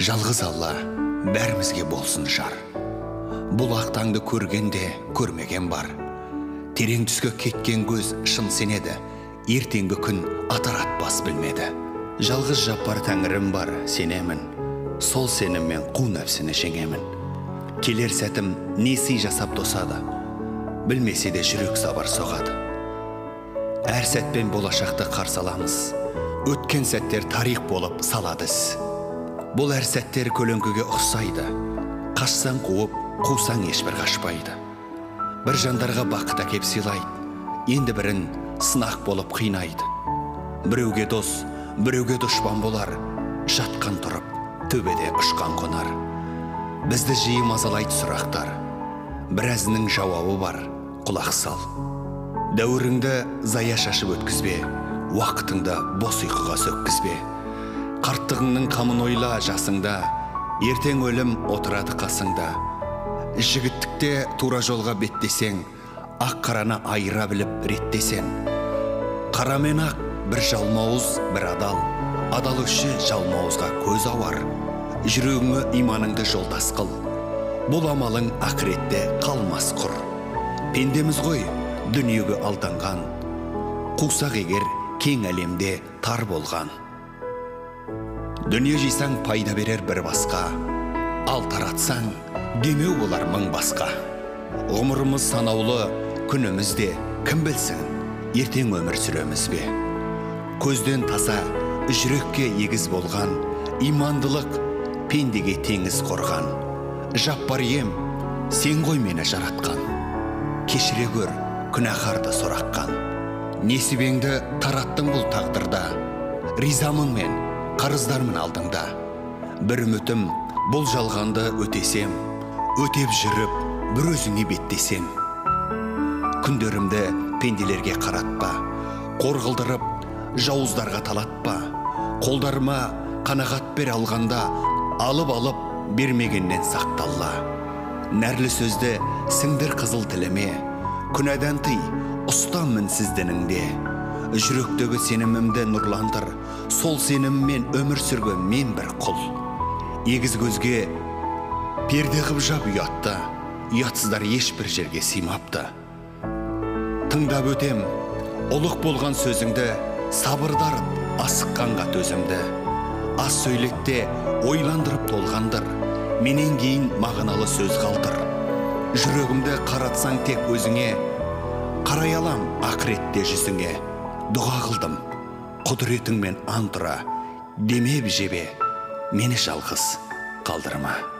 жалғыз алла бәрімізге болсын жар. Бұл ақтаңды көргенде көрмеген бар. Терең түске кеткен көз шын сенеді ертеңгі күн атар атпас білмеді. Жалғыз жаппар тәңірім бар сенемін. Сол сеніммен қу нәпсіні жеңемін келер сәтім не сый жасап тосады білмесе де жүрек сабыр соғады. Әр сәтпен болашақты қарсы аламыз. Өткен сәттер тарих болып салады бұл әр сәттер көлеңкеге ұқсайды. Қашсаң қуып қусаң ешбір қашпайды. Бір жандарға бақыт әкеп сыйлайды. Енді бірін сынақ болып қинайды. Біреуге дос біреуге дұшпан болар. Жатқан тұрып төбеде ұшқан қонар. Бізді жиі мазалайды сұрақтар. Біразының жауабы бар құлақ сал. Дәуіріңді зая шашып өткізбе уақытыңды бос ұйқыға сөккізбе. Қарттығыңның қамын ойла жасыңда. Ертең өлім отырады қасыңда. Жігіттікте тура жолға беттесең ақ қараны айыра біліп реттесең. Қара мен ақ бір жалмауыз бір адал. Адал үші жалмауызға көз ауар. Жүрегіңе иманыңды жолдас қыл. Бұл амалың ақыретте қалмас құр. Пендеміз ғой дүниеге алданған. Қусақ егер кең әлемде тар болған. Дүние жисаң пайда берер бір басқа. Ал таратсаң демеу болар мың басқа. Ғұмырымыз санаулы күнімізде кім білсін ертең өмір сүреміз бе? Көзден таза жүрекке егіз болған имандылық пендеге теңіз қорған. Жаппар ем сен ғой мені жаратқан. Кешіре көр күнәһарды сораққан. Несібеңді тараттың бұл тағдырда. Ризамын мен қарыздармын алдыңда бір үмітім бұл жалғанды өтесем өтеп жүріп бір өзіңе беттесем. Күндерімді пенделерге қаратпа қор қылдырып жауыздарға талатпа. Қолдарыма қанағат бер алғанда алып алып бермегеннен сақталла. Нәрлі сөзді сіңдір қызыл тіліме күнәдан тый ұстам мінсіз дініңде жүректегі сенімімді нұрландыр. Сол сеніммен өмір сүрген мен бір құл. Егіз көзге перде қып жап ұятты. Ұятсыздар ешбір жерге сыймапты. Тыңдап өтем ұлық болған сөзіңді сабырдарып асыққанға төзімді. Аз сөйлетте ойландырып толғандыр менен кейін мағыналы сөз қалдыр. Жүрегімді қаратсаң тек өзіңе қарай алам ақыретте жүзіңе. Дұға қылдым. Құдіретіңмен ант ұра демеп жебе мені жалғыз қалдырма.